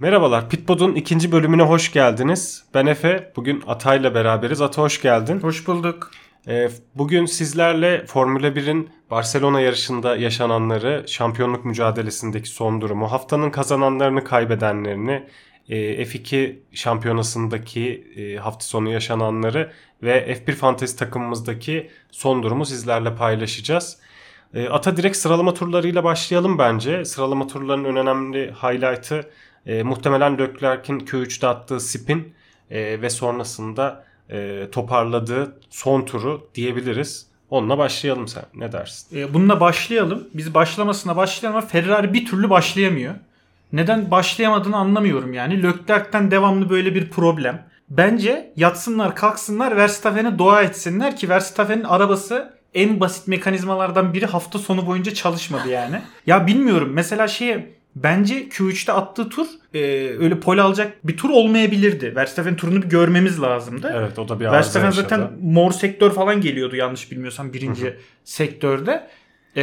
Merhabalar, Pitpod'un ikinci bölümüne hoş geldiniz. Ben Efe, bugün Atay'la beraberiz. Ata hoş geldin. Hoş bulduk. Ee, bugün sizlerle Formula 1'in Barcelona yarışında yaşananları, şampiyonluk mücadelesindeki son durumu, haftanın kazananlarını, kaybedenlerini, e, F2 şampiyonasındaki e, hafta sonu yaşananları ve F1 Fantasy takımımızdaki son durumu sizlerle paylaşacağız. E, Ata direkt sıralama turlarıyla başlayalım bence. Sıralama turlarının önemli highlight'ı e, muhtemelen Leclerc'in Q3'te attığı spin e, ve sonrasında e, toparladığı son turu diyebiliriz. Onunla başlayalım sen. Ne dersin? E, bununla başlayalım. Biz başlamasına başlayalım ama Ferrari bir türlü başlayamıyor. Neden başlayamadığını anlamıyorum yani. Leclerc'ten devamlı böyle bir problem. Bence yatsınlar kalksınlar Verstappen'e dua etsinler ki Verstappen'in arabası en basit mekanizmalardan biri hafta sonu boyunca çalışmadı yani. ya bilmiyorum mesela şeye bence Q3'te attığı tur e, öyle pole alacak bir tur olmayabilirdi. Verstappen turunu bir görmemiz lazımdı. Evet o da bir Verstappen yaşadı. zaten mor sektör falan geliyordu yanlış bilmiyorsam birinci sektörde. E,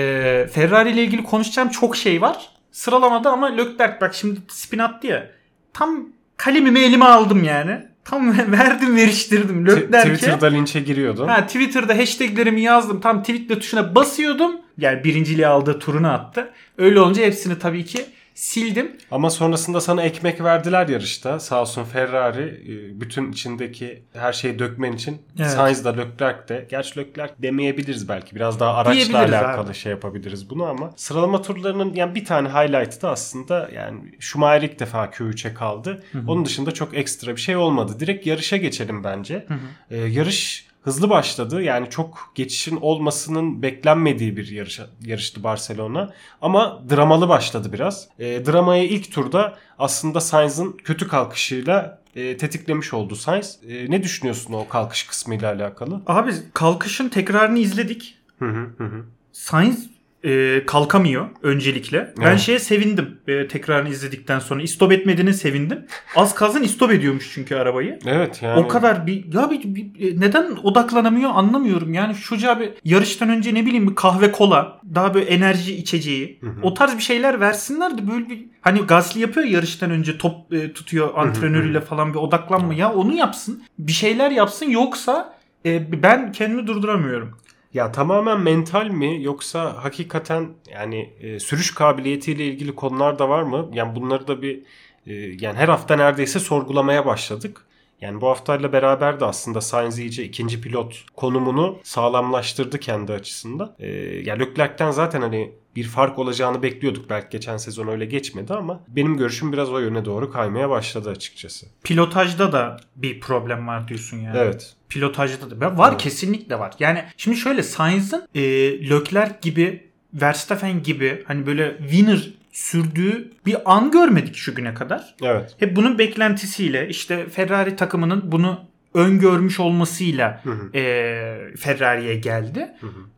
Ferrari ile ilgili konuşacağım çok şey var. Sıralamada ama Leclerc bak şimdi spin attı ya. Tam kalemimi elime aldım yani. Tam verdim veriştirdim Leclerc'e. Twitter'da linçe giriyordun. Ha, Twitter'da hashtaglerimi yazdım. Tam tweetle tuşuna basıyordum. Yani birinciliği aldığı turunu attı. Öyle olunca hepsini tabii ki sildim. Ama sonrasında sana ekmek verdiler yarışta. Sağ olsun Ferrari e, bütün içindeki her şeyi dökmen için. Evet. Sainz da Leclerc de. Gerçi Leclerc demeyebiliriz belki. Biraz daha araçla alakalı abi. şey yapabiliriz bunu ama sıralama turlarının yani bir tane highlight'ı da aslında yani Schumacher ilk defa Q3'e kaldı. Onun dışında çok ekstra bir şey olmadı. Direkt yarışa geçelim bence. E, yarış hızlı başladı. Yani çok geçişin olmasının beklenmediği bir yarış, yarıştı Barcelona. Ama dramalı başladı biraz. E, dramayı ilk turda aslında Sainz'ın kötü kalkışıyla e, tetiklemiş oldu Sainz. E, ne düşünüyorsun o kalkış kısmıyla alakalı? Abi kalkışın tekrarını izledik. Hı hı hı. hı. Sainz e, kalkamıyor öncelikle. Ben Evet. şeye sevindim e, tekrarını izledikten sonra. İstop etmediğine sevindim. Az kalsın istop ediyormuş çünkü arabayı. Evet yani. O kadar bir ya bir, bir- neden odaklanamıyor anlamıyorum. Yani çocuğa bir yarıştan önce ne bileyim bir kahve kola, daha böyle enerji içeceği, o tarz bir şeyler versinler de böyle bir hani Gasly yapıyor ya yarıştan önce top e, tutuyor antrenörüyle falan bir odaklanma ya onu yapsın. Bir şeyler yapsın yoksa e, ben kendimi durduramıyorum. Ya tamamen mental mi yoksa hakikaten yani e, sürüş kabiliyetiyle ilgili konular da var mı? Yani bunları da bir e, yani her hafta neredeyse sorgulamaya başladık. Yani bu haftayla beraber de aslında Sainz iyice ikinci pilot konumunu sağlamlaştırdı kendi açısından. E, yani Leclerc'ten zaten hani bir fark olacağını bekliyorduk. Belki geçen sezon öyle geçmedi ama benim görüşüm biraz o yöne doğru kaymaya başladı açıkçası. Pilotajda da bir problem var diyorsun yani. Evet. Pilotajda da var Evet. kesinlikle var. Yani şimdi şöyle Sainz'ın e, Leclerc gibi Verstappen gibi hani böyle winner sürdüğü bir an görmedik şu güne kadar. Evet. Hep bunun beklentisiyle işte Ferrari takımının bunu öngörmüş olmasıyla hı. e, Ferrari'ye geldi.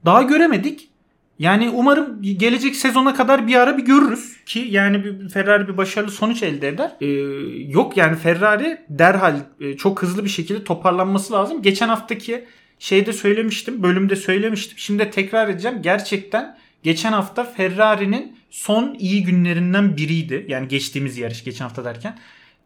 Daha göremedik. Yani umarım gelecek sezona kadar bir ara bir görürüz ki yani bir Ferrari bir başarılı sonuç elde eder. E, yok yani Ferrari derhal e, çok hızlı bir şekilde toparlanması lazım. Geçen haftaki şeyde söylemiştim, bölümde söylemiştim. Şimdi de tekrar edeceğim. Gerçekten geçen hafta Ferrari'nin son iyi günlerinden biriydi. Yani geçtiğimiz yarış geçen hafta derken.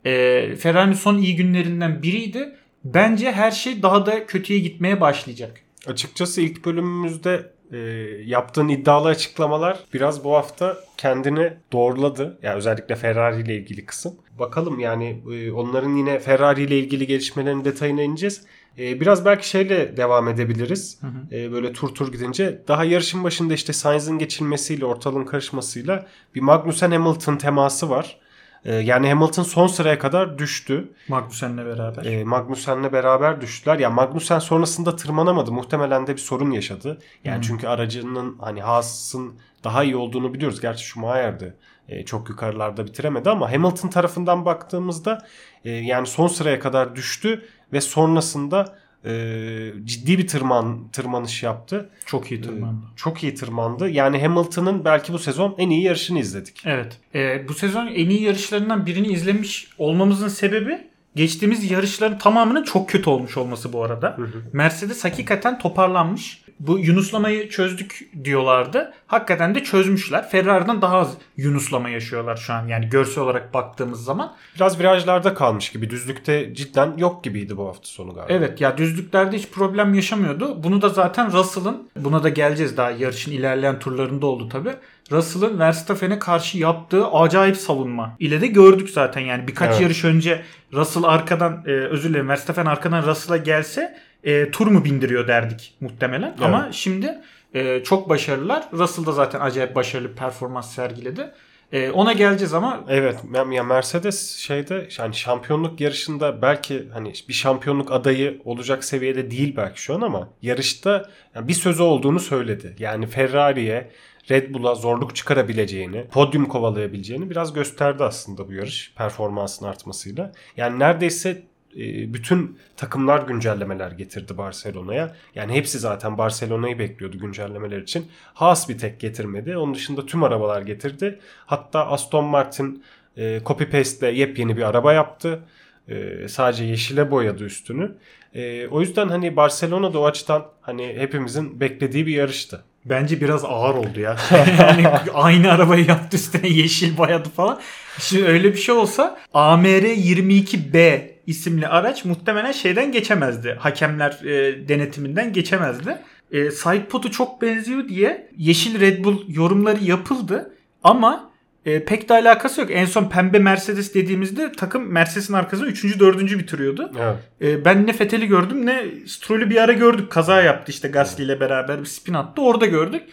E, Ferrari'nin son iyi günlerinden biriydi. Bence her şey daha da kötüye gitmeye başlayacak. Açıkçası ilk bölümümüzde e, yaptığın iddialı açıklamalar biraz bu hafta kendini doğruladı. Yani özellikle Ferrari ile ilgili kısım. Bakalım yani e, onların yine Ferrari ile ilgili gelişmelerin detayına ineceğiz. E, biraz belki şeyle devam edebiliriz. E, böyle tur tur gidince. Daha yarışın başında işte Sainz'ın geçilmesiyle, ortalığın karışmasıyla bir Magnussen Hamilton teması var. E, yani Hamilton son sıraya kadar düştü. Magnussen'le beraber. E, Magnussen'le beraber düştüler. Ya Magnussen sonrasında tırmanamadı. Muhtemelen de bir sorun yaşadı. Yani çünkü aracının hani Haas'ın daha iyi olduğunu biliyoruz. Gerçi Schumacher de e, çok yukarılarda bitiremedi ama Hamilton tarafından baktığımızda e, yani son sıraya kadar düştü ve sonrasında e, ciddi bir tırman tırmanış yaptı. Çok iyi tırmandı. Çok iyi tırmandı. Yani Hamilton'ın belki bu sezon en iyi yarışını izledik. Evet. Ee, bu sezon en iyi yarışlarından birini izlemiş olmamızın sebebi geçtiğimiz yarışların tamamının çok kötü olmuş olması bu arada. Mercedes hakikaten toparlanmış. bu yunuslamayı çözdük diyorlardı. Hakikaten de çözmüşler. Ferrari'den daha az yunuslama yaşıyorlar şu an. Yani görsel olarak baktığımız zaman. Biraz virajlarda kalmış gibi. Düzlükte cidden yok gibiydi bu hafta sonu galiba. Evet ya düzlüklerde hiç problem yaşamıyordu. Bunu da zaten Russell'ın buna da geleceğiz daha yarışın ilerleyen turlarında oldu tabi. Russell'ın Verstappen'e karşı yaptığı acayip savunma ile de gördük zaten yani birkaç Evet. yarış önce Russell arkadan e, özür dilerim Verstappen arkadan Russell'a gelse e, tur mu bindiriyor derdik muhtemelen. Ama şimdi e, çok başarılılar. Russell da zaten acayip başarılı performans sergiledi. E, ona geleceğiz ama Evet ya Mercedes şeyde yani şampiyonluk yarışında belki hani bir şampiyonluk adayı olacak seviyede değil belki şu an ama yarışta yani bir sözü olduğunu söyledi. Yani Ferrari'ye Red Bull'a zorluk çıkarabileceğini, podyum kovalayabileceğini biraz gösterdi aslında bu yarış performansın artmasıyla. Yani neredeyse e, bütün takımlar güncellemeler getirdi Barcelona'ya. Yani hepsi zaten Barcelona'yı bekliyordu güncellemeler için. Haas bir tek getirmedi. Onun dışında tüm arabalar getirdi. Hatta Aston Martin e, copy paste yepyeni bir araba yaptı. E, sadece yeşile boyadı üstünü. O yüzden hani Barcelona da o açıdan hani hepimizin beklediği bir yarıştı. Bence biraz ağır oldu ya. yani aynı arabayı yaptı üstüne yeşil boyadı falan. Şimdi öyle bir şey olsa AMR 22B isimli araç muhtemelen şeyden geçemezdi. Hakemler e, denetiminden geçemezdi. E, Sidepod'u çok benziyor diye yeşil Red Bull yorumları yapıldı ama e, pek de alakası yok. En son pembe Mercedes dediğimizde takım Mercedes'in arkasında 3. 4. bitiriyordu. Evet. E, ben ne Fethel'i gördüm ne Stroll'ü bir ara gördük. Kaza yaptı işte Gasly ile beraber bir spin attı. Orada gördük.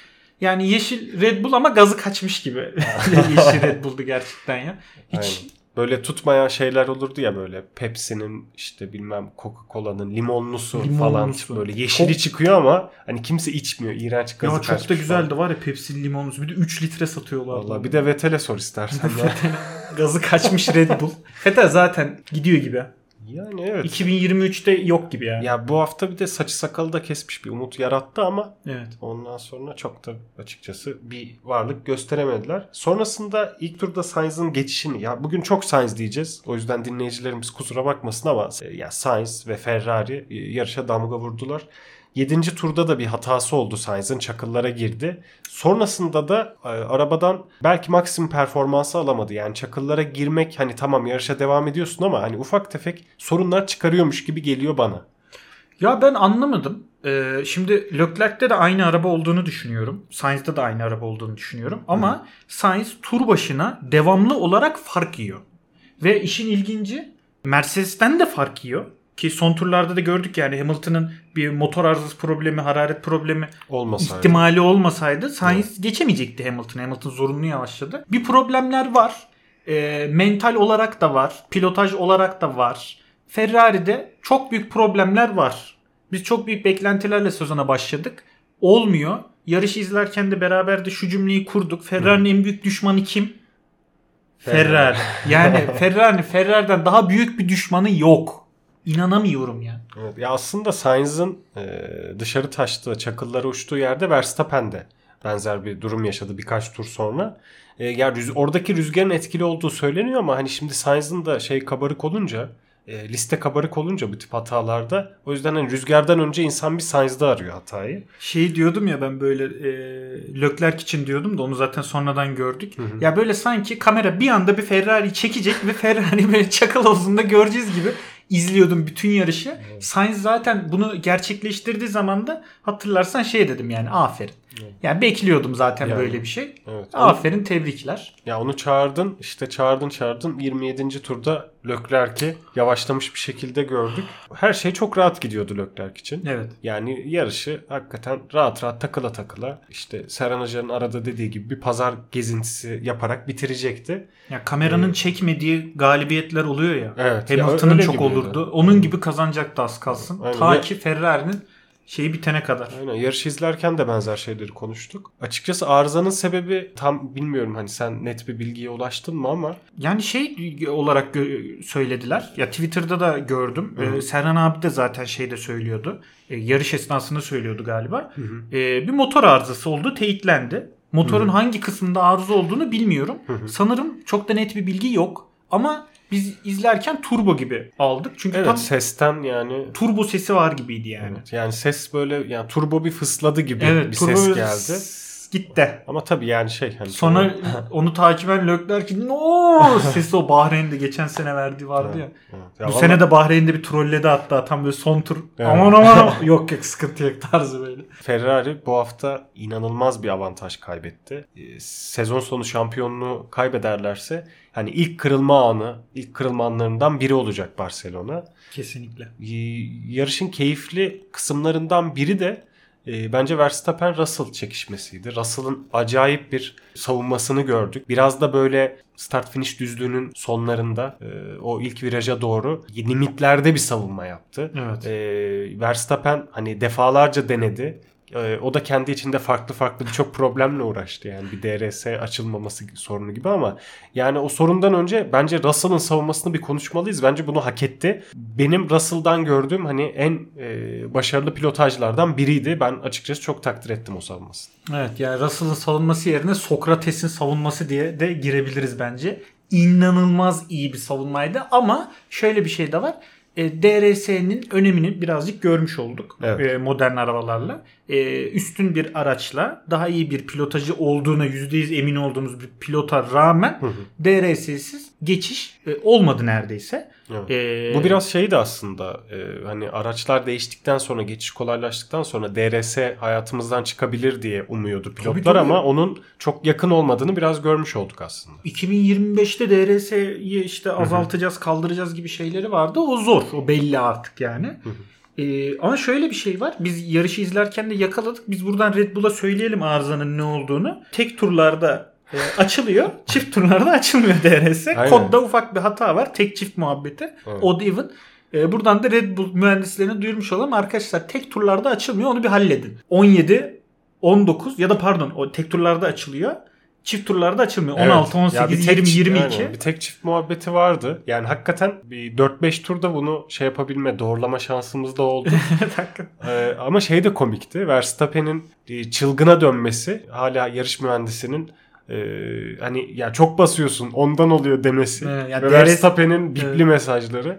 Yani yeşil Red Bull ama gazı kaçmış gibi. yeşil Red Bull'du gerçekten ya. Hiç Aynen. Böyle tutmayan şeyler olurdu ya böyle Pepsi'nin işte bilmem Coca-Cola'nın limonlusu, Limonlusu. falan böyle yeşili Çok- çıkıyor ama hani kimse içmiyor. İğrenç gazı ya çok da güzeldi falan. var ya Pepsi limonlusu. Bir de 3 litre satıyorlar. Vallahi bir de Vettel'e sor istersen. Gazı kaçmış Red Bull. Fettel zaten gidiyor gibi. Yani evet. 2023'te yok gibi ya. Ya bu hafta bir de saçı sakalı da kesmiş bir umut yarattı ama Evet. ondan sonra çok da açıkçası bir varlık gösteremediler. Sonrasında ilk turda Sainz'ın geçişini ya bugün çok Sainz diyeceğiz. O yüzden dinleyicilerimiz kusura bakmasın ama e, ya Sainz ve Ferrari e, yarışa damga vurdular. 7. turda da bir hatası oldu Sainz'ın çakıllara girdi. Sonrasında da e, arabadan belki maksimum performansı alamadı. Yani çakıllara girmek hani tamam yarışa devam ediyorsun ama hani ufak tefek sorunlar çıkarıyormuş gibi geliyor bana. Ya ben anlamadım. Ee, şimdi Leclerc'te de aynı araba olduğunu düşünüyorum. Sainz'da da aynı araba olduğunu düşünüyorum. Ama Sainz tur başına devamlı olarak fark yiyor. Ve işin ilginci Mercedes'ten de fark yiyor. Ki son turlarda da gördük yani Hamilton'ın bir motor arızası problemi, hararet problemi Olmasaydı. ihtimali olmasaydı Sainz geçemeyecekti Hamilton. Hamilton zorunlu yavaşladı. Bir problemler var. Ee, mental olarak da var. Pilotaj olarak da var. Ferrari'de çok büyük problemler var. Biz çok büyük beklentilerle sezona başladık. Olmuyor. Yarışı izlerken de beraber de şu cümleyi kurduk. Ferrari'nin en büyük düşmanı kim? Ferrari. Yani Ferrari, Ferrari'den daha büyük bir düşmanı yok. İnanamıyorum ya. Evet, ya aslında Sainz'ın e, dışarı taştığı, çakıllara uçtuğu yerde Verstappen de benzer bir durum yaşadı birkaç tur sonra. E, ya rüz- oradaki rüzgarın etkili olduğu söyleniyor ama hani şimdi Sainz'ın da şey kabarık olunca, e, liste kabarık olunca bu tip hatalarda o yüzden hani rüzgardan önce insan bir Sainz'da arıyor hatayı. Şey diyordum ya ben böyle e, Leclerc için diyordum da onu zaten sonradan gördük. Ya böyle sanki kamera bir anda bir Ferrari çekecek ve Ferrari böyle çakal havuzunda göreceğiz gibi izliyordum bütün yarışı. Sainz zaten bunu gerçekleştirdiği zaman da hatırlarsan şey dedim yani aferin. Yani bekliyordum zaten Yani. böyle bir şey. Evet. Aferin tebrikler. Ya onu çağırdın işte çağırdın çağırdın 27. turda Leclerc'i yavaşlamış bir şekilde gördük. Her şey çok rahat gidiyordu Leclerc için. Evet. Yani yarışı hakikaten rahat rahat takıla takıla işte Serhan Hoca'nın arada dediği gibi bir pazar gezintisi yaparak bitirecekti. Ya kameranın çekmediği galibiyetler oluyor ya. Evet, ya Hamilton'ın öyle çok olurdu. Onun gibi kazanacaktı az kalsın. Aynen. Ta Ya- ki Ferrari'nin şeyi bitene kadar. Aynen yarışı izlerken de benzer şeyleri konuştuk. Açıkçası arızanın sebebi tam bilmiyorum hani sen net bir bilgiye ulaştın mı ama Yani şey olarak söylediler. Ya Twitter'da da gördüm. Ee, Serhan abi de zaten şeyde söylüyordu. Ee, yarış esnasında söylüyordu galiba. Ee, bir motor arızası oldu, teyitlendi. Motorun hangi kısmında arıza olduğunu bilmiyorum. Sanırım çok da net bir bilgi yok. Ama biz izlerken turbo gibi aldık. Çünkü Evet tam sesten yani turbo sesi var gibiydi yani. Evet, yani ses böyle yani turbo bir fısladı gibi Evet, bir ses geldi. gitti. Ama tabii yani şey hani Sonra onu takiben Leclerc no sesi o Bahreyn'de geçen sene verdiği vardı ya. Evet, ya Bu vallahi- sene de Bahreyn'de bir trolledi hatta tam böyle son tur. Evet. Aman aman yok yok sıkıntı yok tarzı böyle. Ferrari bu hafta inanılmaz bir avantaj kaybetti. Ee, Sezon sonu şampiyonluğu kaybederlerse hani ilk kırılma anı, ilk kırılma anlarından biri olacak Barcelona. Kesinlikle. Ee, Yarışın keyifli kısımlarından biri de e, bence Verstappen Russell çekişmesiydi. Russell'ın acayip bir savunmasını gördük. Biraz da böyle start finish düzlüğünün sonlarında e, o ilk viraja doğru limitlerde bir savunma yaptı. Evet. E, Verstappen hani defalarca denedi. E, o da kendi içinde farklı farklı birçok problemle uğraştı. Yani bir DRS açılmaması sorunu gibi ama yani o sorundan önce bence Russell'ın savunmasını bir konuşmalıyız. Bence bunu hak etti. Benim Russell'dan gördüğüm hani en e, başarılı pilotajlardan biriydi. Ben açıkçası çok takdir ettim o savunmasını. Evet yani Russell'ın savunması yerine Sokrates'in savunması diye de girebiliriz bence. İnanılmaz iyi bir savunmaydı ama şöyle bir şey de var. E, DRS'nin önemini birazcık görmüş olduk Evet. e, modern arabalarla. E, üstün bir araçla daha iyi bir pilotajı olduğuna %100 emin olduğumuz bir pilota rağmen DRS'siz geçiş e, olmadı neredeyse. Evet. E, Bu biraz şeydi aslında e, hani araçlar değiştikten sonra geçiş kolaylaştıktan sonra DRS hayatımızdan çıkabilir diye umuyordu pilotlar tabii. ama onun çok yakın olmadığını biraz görmüş olduk aslında. 2025'te DRS'yi işte azaltacağız, kaldıracağız gibi şeyleri vardı. O zor. O belli artık yani. Ee, ama şöyle bir şey var. Biz yarışı izlerken de yakaladık. Biz buradan Red Bull'a söyleyelim arızanın ne olduğunu. Tek turlarda e, açılıyor. çift turlarda açılmıyor DRS. Aynen. Kodda ufak bir hata var. Tek çift muhabbeti. Evet. Odd even. E, buradan da Red Bull mühendislerine duyurmuş olalım. Arkadaşlar tek turlarda açılmıyor. Onu bir halledin. 17, 19 ya da pardon o tek turlarda açılıyor. Çift turlarda açılmıyor. 16, 18, Ya bir 20, tek- 22. yani bir tek çift muhabbeti vardı. Yani hakikaten bir 4-5 turda bunu şey yapabilme, doğrulama şansımız da oldu. Ee, ama şey de komikti. Verstappen'in e, çılgına dönmesi hala yarış mühendisinin e, hani ya çok basıyorsun ondan oluyor demesi. Evet, yani Ve DRS Verstappen'in bipli Evet. mesajları.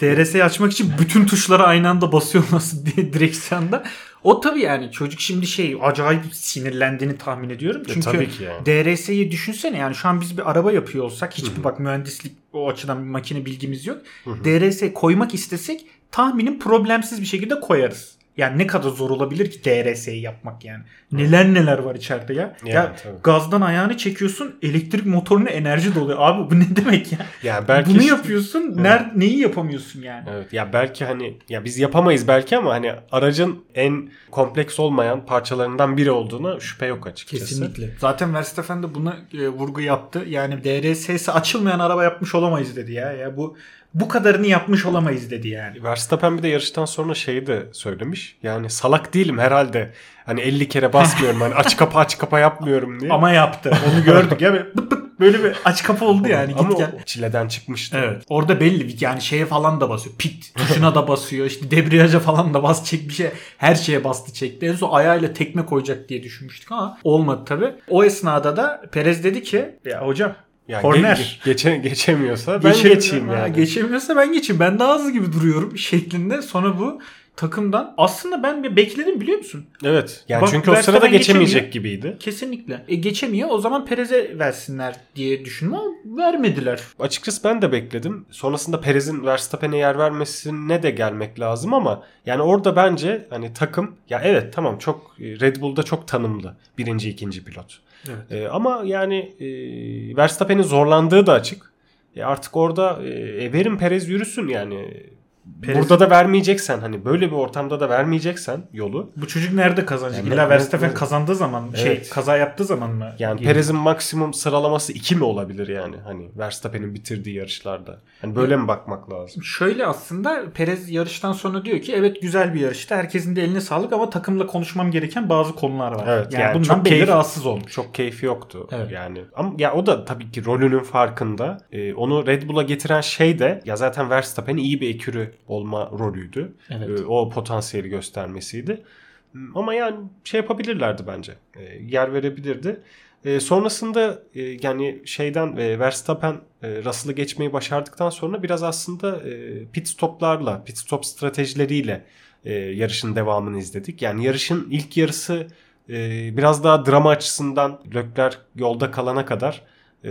DRS'yi açmak için bütün tuşlara aynı anda basıyor nasıl diye direksiyonda. O tabii yani çocuk şimdi şey acayip sinirlendiğini tahmin ediyorum. E, Çünkü tabii ki yani. DRS'yi düşünsene yani şu an biz bir araba yapıyor olsak hiçbir bak mühendislik o açıdan bir makine bilgimiz yok. DRS koymak istesek tahminim problemsiz bir şekilde koyarız. Yani ne kadar zor olabilir ki DRS'yi yapmak yani. Neler neler var içeride ya. Yani ya tabii. gazdan ayağını çekiyorsun elektrik motoruna enerji doluyor. Abi bu ne demek ya? Yani belki Bunu işte- yapıyorsun. Ner, neyi yapamıyorsun yani? Evet ya belki hani ya biz yapamayız belki ama hani aracın en kompleks olmayan parçalarından biri olduğuna şüphe yok açıkçası. Kesinlikle. Zaten Verstappen de buna e, vurgu yaptı. Yani DRS'si açılmayan araba yapmış olamayız dedi ya. Ya bu bu kadarını yapmış olamayız dedi yani. Verstappen bir de yarıştan sonra şeyi de söylemiş. Yani salak değilim herhalde. Hani 50 kere basmıyorum. hani aç kapa aç kapa yapmıyorum diye. Ama yaptı. Onu gördük ya. Bıt bıt böyle bir aç kapı oldu yani. Ama Git gel. çileden çıkmıştı. Evet. Orada belli yani şeye falan da basıyor. Pit tuşuna da basıyor. İşte debriyaja falan da bas çek bir şey. Her şeye bastı çekti. En son ayağıyla tekme koyacak diye düşünmüştük ama olmadı tabi. O esnada da Perez dedi ki ya hocam Yani Korner. ge- geçe- geçemiyorsa ben Geçem- geçeyim Ha, yani. Geçemiyorsa ben geçeyim. Ben daha hızlı gibi duruyorum şeklinde. Sonra bu takımdan aslında ben bir bekledim biliyor musun? evet. Yani Bak, çünkü o sırada geçemeyecek gibiydi. Kesinlikle. E, geçemiyor. O zaman Perez'e versinler diye düşündüm ama vermediler. Açıkçası ben de bekledim. Sonrasında Perez'in Verstappen'e yer vermesine de gelmek lazım ama yani orada bence hani takım ya evet tamam çok Red Bull'da çok tanımlı birinci ikinci pilot. Evet. Ee, ama yani e, Verstappen'in zorlandığı da açık. E, artık orada e, verin Perez yürüsün yani. Perez- Burada da vermeyeceksen hani böyle bir ortamda da vermeyeceksen yolu. Bu çocuk nerede kazanacak? Yani İlla Verstappen kazandığı zaman şey Evet. kaza yaptığı zaman mı? Yani? Perez'in maksimum sıralaması 2 mi olabilir yani? Hani Verstappen'in bitirdiği yarışlarda. Hani böyle mi bakmak lazım? Şöyle aslında Perez yarıştan sonra diyor ki evet güzel bir yarıştı. Herkesin de eline sağlık ama takımla konuşmam gereken bazı konular var. Evet, yani, yani bundan çok keyif- rahatsız olmuş. Çok keyfi yoktu Evet. yani. Ama ya o da tabii ki rolünün farkında. Ee, onu Red Bull'a getiren şey de ya zaten Verstappen'in iyi bir ekürü olma rolüydü. Evet. Ee, o potansiyeli göstermesiydi. Ama yani şey yapabilirlerdi bence. Ee, yer verebilirdi. E, sonrasında e, yani şeyden e, Verstappen e, Russell'ı geçmeyi başardıktan sonra biraz aslında e, pit stoplarla, pit stop stratejileriyle e, yarışın devamını izledik. Yani yarışın ilk yarısı e, biraz daha drama açısından Leclerc yolda kalana kadar e,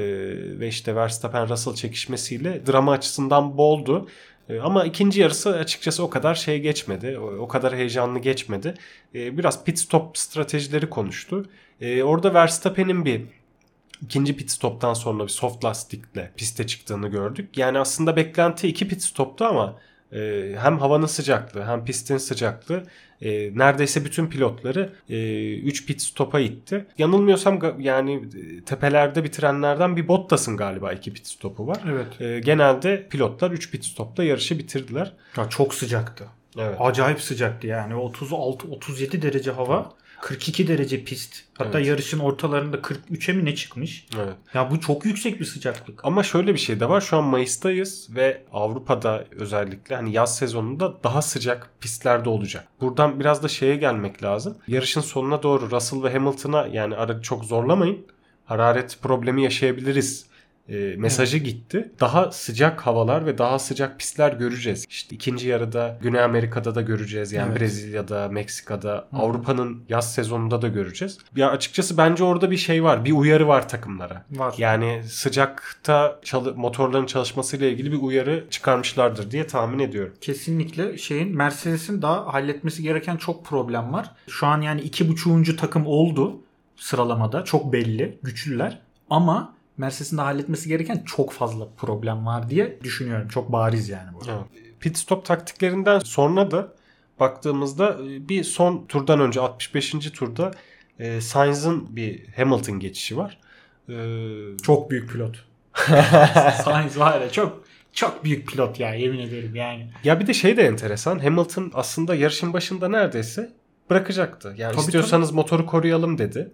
ve işte Verstappen Russell çekişmesiyle drama açısından boldu. E, ama ikinci yarısı açıkçası o kadar şey geçmedi. O, kadar heyecanlı geçmedi. E, biraz pit stop stratejileri konuştu. E, orada Verstappen'in bir ikinci pit stoptan sonra bir soft lastikle piste çıktığını gördük. Yani aslında beklenti iki pit stoptu ama e, hem havanın sıcaklığı hem pistin sıcaklığı e, neredeyse bütün pilotları 3 e, pit stopa itti. Yanılmıyorsam yani e, tepelerde bitirenlerden bir Bottas'ın galiba 2 pit stopu var. Evet. E, genelde pilotlar 3 pit stopta yarışı bitirdiler. Ya çok sıcaktı. Evet. Acayip sıcaktı yani 36 37 derece hava. 42 derece pist. Hatta evet. yarışın ortalarında 43'e mi ne çıkmış? Evet. Ya bu çok yüksek bir sıcaklık. Ama şöyle bir şey de var. Şu an Mayıs'tayız ve Avrupa'da özellikle hani yaz sezonunda daha sıcak pistlerde olacak. Buradan biraz da şeye gelmek lazım. Yarışın sonuna doğru Russell ve Hamilton'a yani aracı çok zorlamayın. Hararet problemi yaşayabiliriz e, mesajı evet. gitti. Daha sıcak havalar ve daha sıcak pistler göreceğiz. İşte ikinci yarıda Güney Amerika'da da göreceğiz. Yani evet. Brezilya'da, Meksika'da, Avrupa'nın yaz sezonunda da göreceğiz. Ya açıkçası bence orada bir şey var. Bir uyarı var takımlara. Var. Yani sıcakta çalı motorların çalışmasıyla ilgili bir uyarı çıkarmışlardır diye tahmin ediyorum. Kesinlikle şeyin Mercedes'in daha halletmesi gereken çok problem var. Şu an yani iki buçuğuncu takım oldu sıralamada. Çok belli. Güçlüler. Ama Mercedes'in de halletmesi gereken çok fazla problem var diye düşünüyorum. Çok bariz yani bu. Evet. Pit stop taktiklerinden sonra da baktığımızda e, bir son turdan önce 65. turda e, Sainz'ın bir Hamilton geçişi var. E, çok büyük pilot. Sainz var ya çok çok büyük pilot ya yemin ederim yani. Ya bir de şey de enteresan. Hamilton aslında yarışın başında neredeyse bırakacaktı. Yani tabii, istiyorsanız tabii. motoru koruyalım dedi.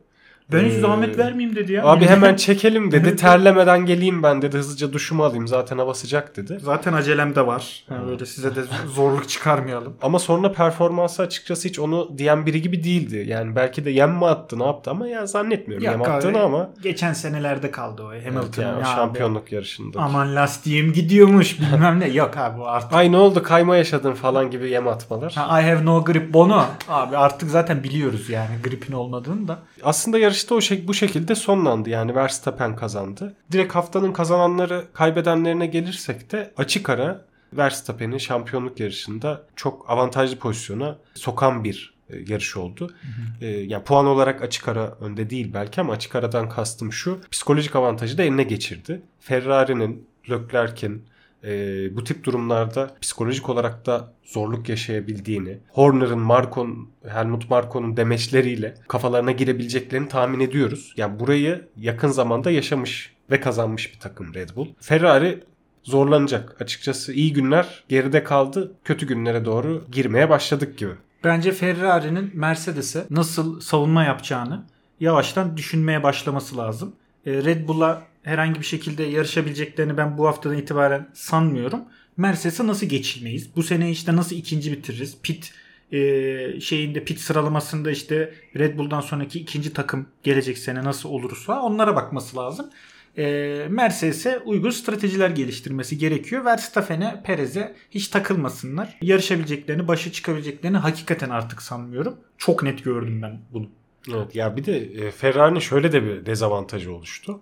Ben hiç ee, zahmet vermeyeyim dedi ya. Abi hemen çekelim dedi. Terlemeden geleyim ben dedi. Hızlıca duşumu alayım. Zaten hava sıcak dedi. Zaten acelem de var. Yani böyle size de zorluk çıkarmayalım. Ama sonra performansı açıkçası hiç onu diyen biri gibi değildi. Yani belki de yem mi attı ne yaptı ama yani zannetmiyorum yem attığını ama. Geçen senelerde kaldı o Hamilton. Evet yani ya şampiyonluk abi. yarışında. Aman lastiğim gidiyormuş bilmem ne. Yok abi artık. Ay ne oldu kayma yaşadın falan gibi yem atmalar. Ha, I have no grip Bono. Abi artık zaten biliyoruz yani gripin olmadığını da. Aslında yarışta o şey bu şekilde sonlandı. Yani Verstappen kazandı. Direkt haftanın kazananları kaybedenlerine gelirsek de açık ara Verstappen'i şampiyonluk yarışında çok avantajlı pozisyona sokan bir e, yarış oldu. Hı hı. E, yani puan olarak açık ara önde değil belki ama açık aradan kastım şu. Psikolojik avantajı da eline geçirdi. Ferrari'nin, Leclerc'in, e, bu tip durumlarda psikolojik olarak da zorluk yaşayabildiğini, Horner'ın, Marko'nun, Helmut Marko'nun demeçleriyle kafalarına girebileceklerini tahmin ediyoruz. Yani burayı yakın zamanda yaşamış ve kazanmış bir takım Red Bull. Ferrari zorlanacak. Açıkçası iyi günler geride kaldı. Kötü günlere doğru girmeye başladık gibi. Bence Ferrari'nin Mercedes'e nasıl savunma yapacağını yavaştan düşünmeye başlaması lazım. E, Red Bull'a herhangi bir şekilde yarışabileceklerini ben bu haftadan itibaren sanmıyorum. Mercedes'e nasıl geçilmeyiz? Bu sene işte nasıl ikinci bitiririz? Pit e, şeyinde pit sıralamasında işte Red Bull'dan sonraki ikinci takım gelecek sene nasıl olursa onlara bakması lazım. E, Mercedes'e uygun stratejiler geliştirmesi gerekiyor. Verstappen'e, Perez'e hiç takılmasınlar. Yarışabileceklerini, başa çıkabileceklerini hakikaten artık sanmıyorum. Çok net gördüm ben bunu. Evet ya bir de e, Ferrari'nin şöyle de bir dezavantajı oluştu.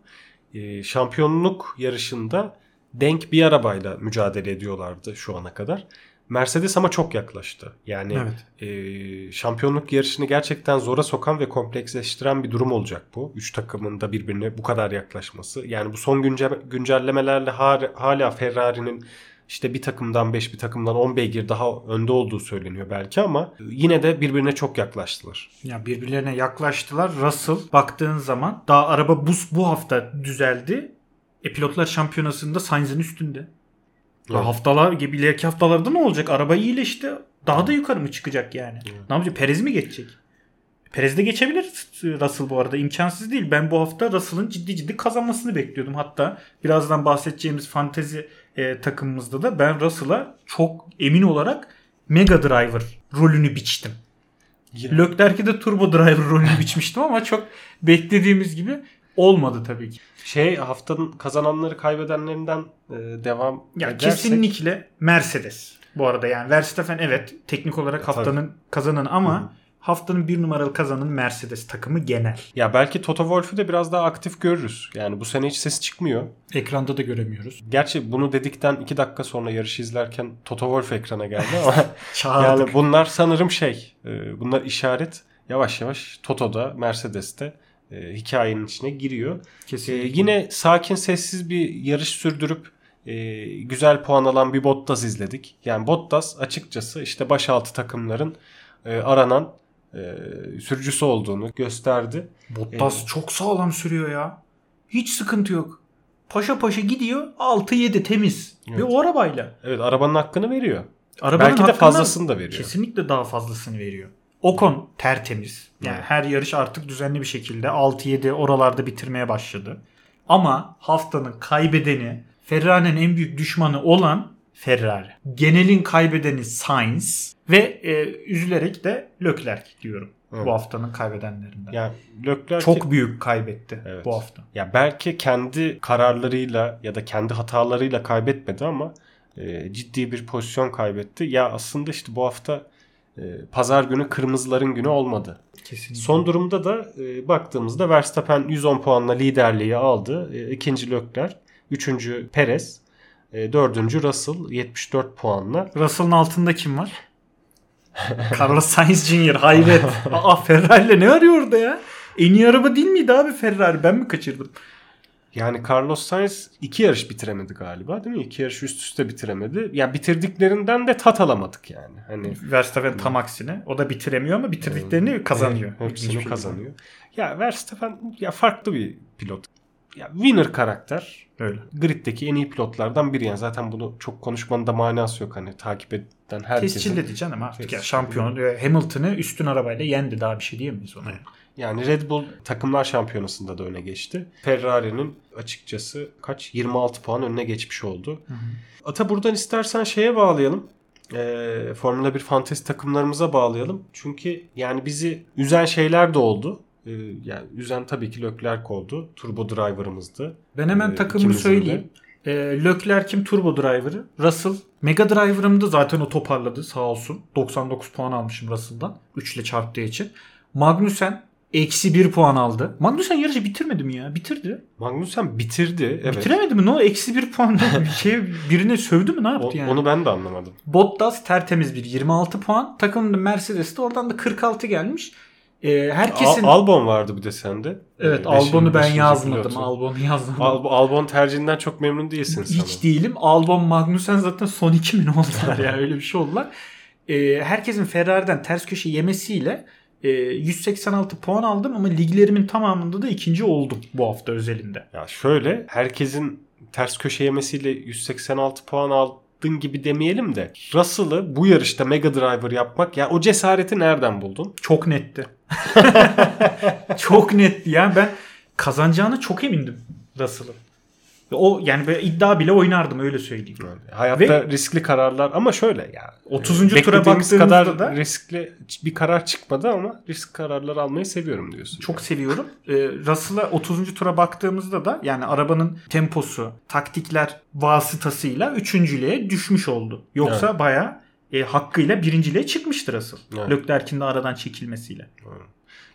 E, şampiyonluk yarışında denk bir arabayla mücadele ediyorlardı şu ana kadar. Mercedes ama çok yaklaştı. Yani evet. e, şampiyonluk yarışını gerçekten zora sokan ve kompleksleştiren bir durum olacak bu. Üç takımın da birbirine bu kadar yaklaşması. Yani bu son günce, güncellemelerle hala Ferrari'nin işte bir takımdan 5 bir takımdan 10 beygir daha önde olduğu söyleniyor belki ama yine de birbirine çok yaklaştılar. Ya birbirlerine yaklaştılar. Russell baktığın zaman daha araba bu, bu hafta düzeldi. E pilotlar şampiyonasında Sainz'in üstünde. Evet. Haftalar gibi ileriki haftalarda ne olacak? Araba iyileşti. Daha da yukarı mı çıkacak yani? Evet. Ne yapacak? Perez mi geçecek? Perez de geçebilir Russell bu arada. imkansız değil. Ben bu hafta Russell'ın ciddi ciddi kazanmasını bekliyordum. Hatta birazdan bahsedeceğimiz fantezi e, takımımızda da ben Russell'a çok emin olarak Mega Driver rolünü biçtim. Leclerc'e de Turbo Driver rolünü biçmiştim ama çok beklediğimiz gibi Olmadı tabii ki. Şey haftanın kazananları kaybedenlerinden e, devam Ya edersek. kesinlikle Mercedes. Bu arada yani Verstappen evet teknik olarak Ya, haftanın kazananı ama hı. Haftanın bir numaralı kazananı Mercedes takımı genel. Ya belki Toto Wolff'ü de biraz daha aktif görürüz. Yani bu sene hiç sesi çıkmıyor. Ekranda da göremiyoruz. Gerçi bunu dedikten 2 dakika sonra yarışı izlerken Toto Wolff ekrana geldi ama yani bunlar sanırım şey. e, bunlar işaret. Yavaş yavaş Toto'da, Mercedes'te e, hikayenin içine giriyor. Kesinlikle. yine sakin sessiz bir yarış sürdürüp e, güzel puan alan bir Bottas izledik. Yani Bottas açıkçası işte başaltı takımların e, aranan e, sürücüsü olduğunu gösterdi. Bottas çok sağlam sürüyor ya. Hiç sıkıntı yok. Paşa paşa gidiyor 6-7 temiz. Evet. Ve o arabayla. Evet arabanın hakkını veriyor. Arabanın Belki de fazlasını da veriyor. Kesinlikle daha fazlasını veriyor. Ocon tertemiz. Yani Evet. her yarış artık düzenli bir şekilde 6-7 oralarda bitirmeye başladı. Ama haftanın kaybedeni Ferrari'nin en büyük düşmanı olan Ferrari. Genelin kaybedeni Sainz ve e, üzülerek de Leclerc diyorum. Evet. Bu haftanın kaybedenlerinden. Yani Leclerc Çok büyük kaybetti Evet. bu hafta. ya belki kendi kararlarıyla ya da kendi hatalarıyla kaybetmedi ama e, ciddi bir pozisyon kaybetti. Ya aslında işte bu hafta e, pazar günü kırmızıların günü olmadı. Kesinlikle. Son durumda da e, baktığımızda Verstappen 110 puanla liderliği aldı. E, ikinci Leclerc, üçüncü Perez, e, dördüncü Russell 74 puanla. Russell'ın altında kim var? Carlos Sainz Jr. hayret. Aa Ferrari'le ne arıyor orada ya? En iyi araba değil miydi abi Ferrari? Ben mi kaçırdım? Yani Carlos Sainz iki yarış bitiremedi galiba değil mi? İki yarış üst üste bitiremedi. Ya bitirdiklerinden de tat alamadık yani. Hani Verstappen tam aksine. O da bitiremiyor ama bitirdiklerini kazanıyor. Evet, İlginç Hepsini kazanıyor. Ya Verstappen ya farklı bir pilot. Ya winner karakter. Öyle. Grid'deki en iyi pilotlardan biri yani. Zaten bunu çok konuşmanın da manası yok. Hani takip eden herkesin. Tescilledi canım artık ya. Şampiyon. e, Hamilton'ı üstün arabayla yendi. Daha bir şey diyemeyiz ona. Yani Red Bull takımlar şampiyonasında da öne geçti. Ferrari'nin açıkçası kaç 26 puan önüne geçmiş oldu. Ata buradan istersen şeye bağlayalım. Ee, Formula 1 fantezi takımlarımıza bağlayalım. Çünkü yani bizi üzen şeyler de oldu. Ee, yani üzen tabii ki Leclerc oldu. Turbo driver'ımızdı. Ben hemen Ee, takımı söyleyeyim. E, Leclerc kim turbo driver'ı? Russell mega driver'ımdı zaten o toparladı sağ olsun. 99 puan almışım Russell'dan. 3 ile çarptığı için. Magnussen eksi 1 puan aldı. Magnussen yarışı bitirmedi mi ya? Bitirdi. Magnussen bitirdi. Evet. Bitiremedi mi? Ne o? Eksi 1 puan bir şey birine sövdü mü? Ne yaptı O- yani? Onu ben de anlamadım. Bottas tertemiz bir 26 puan. Takımın Mercedes'te oradan da 46 gelmiş. Ee, herkesin Al- Albon vardı bir de sende. Evet Ee, Albon'u beşinci- ben yazmadım. pilotu. Albon'u yazmadım. Al- Albon tercihinden çok memnun değilsin Hiç sana. değilim. Albon Magnussen zaten son iki mi ne oldular ya öyle bir şey oldular. Ee, herkesin Ferrari'den ters köşe yemesiyle e, 186 puan aldım ama liglerimin tamamında da ikinci oldum bu hafta özelinde. Ya şöyle herkesin ters köşe yemesiyle 186 puan aldın gibi demeyelim de Russell'ı bu yarışta Mega Driver yapmak ya o cesareti nereden buldun? Çok netti. çok netti ya. Ben kazanacağını çok emindim Russell'ın. O yani böyle iddia bile oynardım öyle söyleyeyim. Hayatta riskli kararlar ama şöyle ya. 30. tura beklediğimiz baktığımızda kadar da- riskli bir karar çıkmadı ama risk kararları almayı seviyorum diyorsun. Çok seviyorum. Ee, Russell'a 30. tura baktığımızda da yani arabanın temposu, taktikler vasıtasıyla üçüncülüğe düşmüş oldu. Yoksa Evet. bayağı e, hakkıyla birinciliğe çıkmıştır Russell. Evet. Leclerc'in de aradan çekilmesiyle.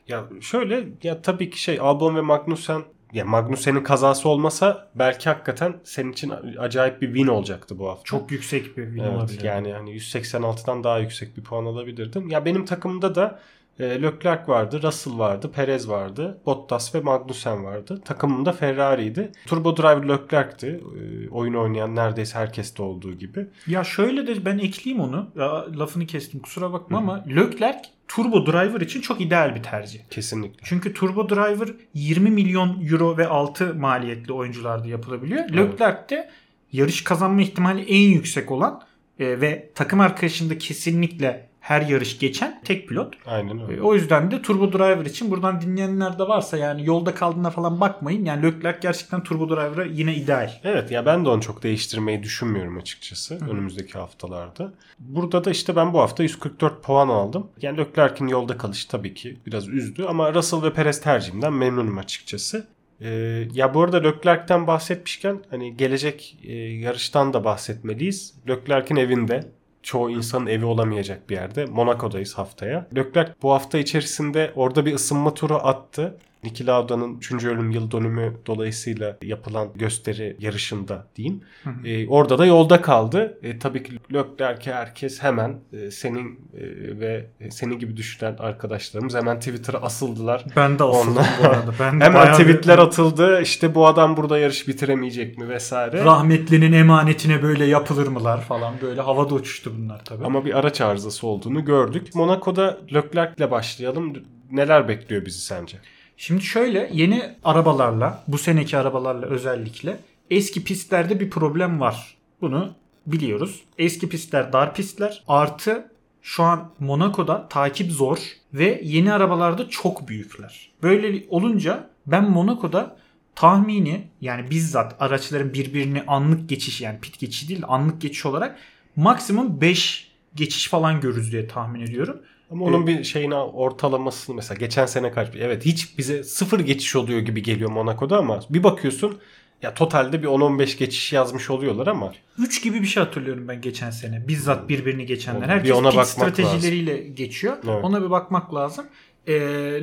Ya şöyle ya tabii ki şey Albon ve Magnussen ya Magnussen'in kazası olmasa belki hakikaten senin için acayip bir win olacaktı bu hafta. Çok yüksek bir win Evet, olabilir. yani hani 186'dan daha yüksek bir puan alabilirdin. Ya benim takımımda da e, Leclerc vardı, Russell vardı, Perez vardı, Bottas ve Magnussen vardı. Takımımda Ferrari'ydi. Turbo Driver Leclerc'ti. E, oyun oynayan neredeyse herkeste olduğu gibi. Ya şöyle de ben ekleyeyim onu. Ya, lafını kestim kusura bakma ama Leclerc Turbo Driver için çok ideal bir tercih. Kesinlikle. Çünkü Turbo Driver 20 milyon euro ve altı maliyetli oyuncularda yapılabiliyor. Evet. Leclerc de yarış kazanma ihtimali en yüksek olan e, ve takım arkadaşında kesinlikle her yarış geçen tek pilot. Aynen E, öyle. o yüzden de Turbo Driver için buradan dinleyenler de varsa yani yolda kaldığına falan bakmayın. Yani Leclerc gerçekten Turbo Driver'a yine ideal. Evet ya ben de onu çok değiştirmeyi düşünmüyorum açıkçası önümüzdeki haftalarda. Burada da işte ben bu hafta 144 puan aldım. Yani Leclerc'in yolda kalışı tabii ki biraz üzdü ama Russell ve Perez tercihimden memnunum açıkçası. Ee, ya bu arada Leclerc'ten bahsetmişken hani gelecek e, yarıştan da bahsetmeliyiz. Leclerc'in evinde çoğu insanın evi olamayacak bir yerde. Monaco'dayız haftaya. Leclerc bu hafta içerisinde orada bir ısınma turu attı. Niki Lauda'nın 3. ölüm yıl dönümü dolayısıyla yapılan gösteri yarışında diyeyim. E, orada da yolda kaldı. E, tabii ki Leclerc'e herkes hemen e, senin e, ve senin gibi düşünen arkadaşlarımız hemen Twitter'a asıldılar. Ben de asıldım Onlar- bu arada. Ben de Hemen bayağı bir- tweetler atıldı. İşte bu adam burada yarış bitiremeyecek mi vesaire. Rahmetlinin emanetine böyle yapılır mılar falan böyle havada uçuştu bunlar tabii. Ama bir araç arızası olduğunu gördük. Monaco'da Leclerc'le başlayalım. Neler bekliyor bizi sence? Şimdi şöyle yeni arabalarla bu seneki arabalarla özellikle eski pistlerde bir problem var. Bunu biliyoruz. Eski pistler dar pistler artı şu an Monaco'da takip zor ve yeni arabalarda çok büyükler. Böyle olunca ben Monaco'da tahmini yani bizzat araçların birbirini anlık geçiş yani pit geçişi değil de anlık geçiş olarak maksimum 5 geçiş falan görürüz diye tahmin ediyorum. Ama onun bir şeyine ortalamasını mesela geçen sene kaç evet hiç bize sıfır geçiş oluyor gibi geliyor Monaco'da ama bir bakıyorsun ya totalde bir 10-15 geçiş yazmış oluyorlar ama 3 gibi bir şey hatırlıyorum ben geçen sene. Bizzat birbirini geçenler. Bir Herkes ona pit stratejileriyle geçiyor. Evet. Ona bir bakmak lazım. Ee,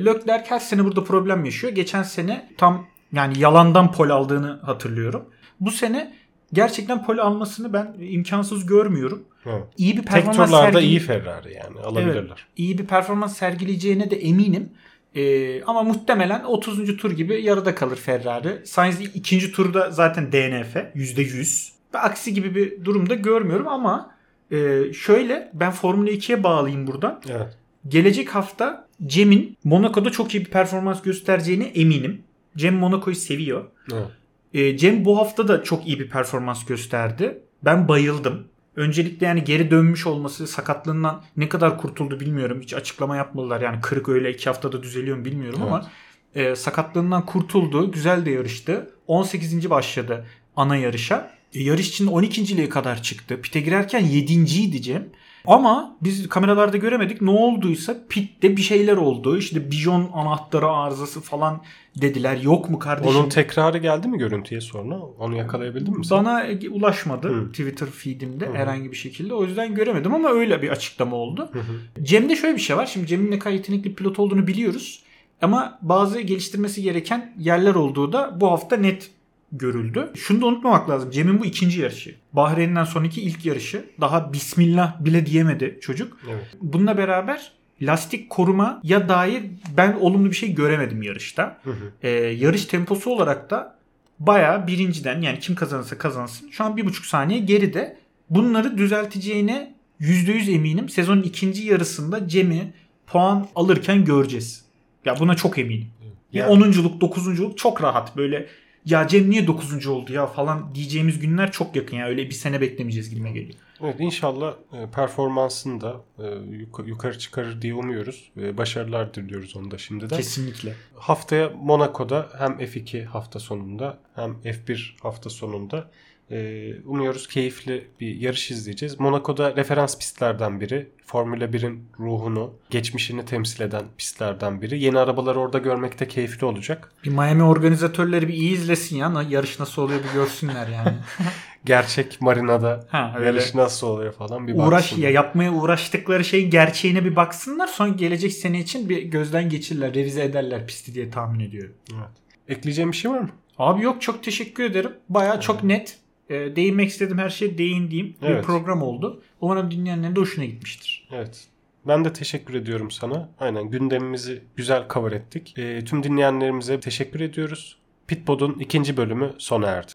Leclerc her sene burada problem yaşıyor. Geçen sene tam yani yalandan pol aldığını hatırlıyorum. Bu sene gerçekten pol almasını ben imkansız görmüyorum. evet. İyi bir tek performans turlarda sergile- iyi Ferrari yani alabilirler. iyi bir performans sergileyeceğine de eminim. Ee, ama muhtemelen 30. tur gibi yarıda kalır Ferrari. Sainz ikinci turda zaten DNF %100. Ve aksi gibi bir durumda görmüyorum ama e, şöyle ben Formula 2'ye bağlayayım buradan. Evet. Gelecek hafta Cem'in Monaco'da çok iyi bir performans göstereceğine eminim. Cem Monaco'yu seviyor. evet. E, Cem bu hafta da çok iyi bir performans gösterdi. Ben bayıldım. Öncelikle yani geri dönmüş olması sakatlığından ne kadar kurtuldu bilmiyorum. Hiç açıklama yapmadılar. Yani kırık öyle iki haftada düzeliyor mu bilmiyorum ama e, sakatlığından kurtuldu. Güzel de yarıştı. 18. başladı ana yarışa. E, yarış için 12.liğe kadar çıktı. Pite girerken 7.ydi Cem. Ama biz kameralarda göremedik. Ne olduysa pitte bir şeyler oldu. İşte bijon anahtarı arızası falan dediler. Yok mu kardeşim? Onun tekrarı geldi mi görüntüye sonra? Onu yakalayabildin mi sen? Bana ulaşmadı Hı. Twitter feedimde Hı herhangi bir şekilde. O yüzden göremedim ama öyle bir açıklama oldu. Hı hı. Cem'de şöyle bir şey var. Şimdi Cem'in ne kadar yetenekli pilot olduğunu biliyoruz. Ama bazı geliştirmesi gereken yerler olduğu da bu hafta net görüldü. Şunu da unutmamak lazım. Cem'in bu ikinci yarışı. Bahreyn'den sonraki ilk yarışı. Daha bismillah bile diyemedi çocuk. Evet. Bununla beraber lastik koruma ya dair ben olumlu bir şey göremedim yarışta. Hı hı. Ee, yarış temposu olarak da bayağı birinciden yani kim kazanırsa kazansın şu an bir buçuk saniye geride. Bunları düzelteceğine %100 eminim. Sezonun ikinci yarısında Cem'i puan alırken göreceğiz. Ya buna çok eminim. Yani- Ya 10'unculuk, 9'unculuk çok rahat böyle ya Cem niye 9. oldu ya falan diyeceğimiz günler çok yakın ya. Öyle bir sene beklemeyeceğiz gibime geliyor. Evet inşallah e, performansını da e, yuka- yukarı çıkarır diye umuyoruz. Başarılar diliyoruz onu da şimdiden. Kesinlikle. Haftaya Monaco'da hem F2 hafta sonunda hem F1 hafta sonunda e, umuyoruz keyifli bir yarış izleyeceğiz. Monaco'da referans pistlerden biri. Formula 1'in ruhunu, geçmişini temsil eden pistlerden biri. Yeni arabaları orada görmek de keyifli olacak. Bir Miami organizatörleri bir iyi izlesin ya. Yarış nasıl oluyor bir görsünler yani. Gerçek marinada Ha, öyle. yarış nasıl oluyor falan bir Uğraş baksınlar. ya yapmaya uğraştıkları şeyin gerçeğine bir baksınlar. Sonra gelecek sene için bir gözden geçirirler, revize ederler pisti diye tahmin ediyorum. Evet. Ekleyeceğim bir şey var mı? Abi yok çok teşekkür ederim. Baya çok net. E, değinmek istediğim her şeye değindiğim bir Evet. program oldu. Umarım dinleyenlerin de hoşuna gitmiştir. Evet. Ben de teşekkür ediyorum sana. Aynen gündemimizi güzel cover ettik. E, tüm dinleyenlerimize teşekkür ediyoruz. Pitpod'un ikinci bölümü sona erdi.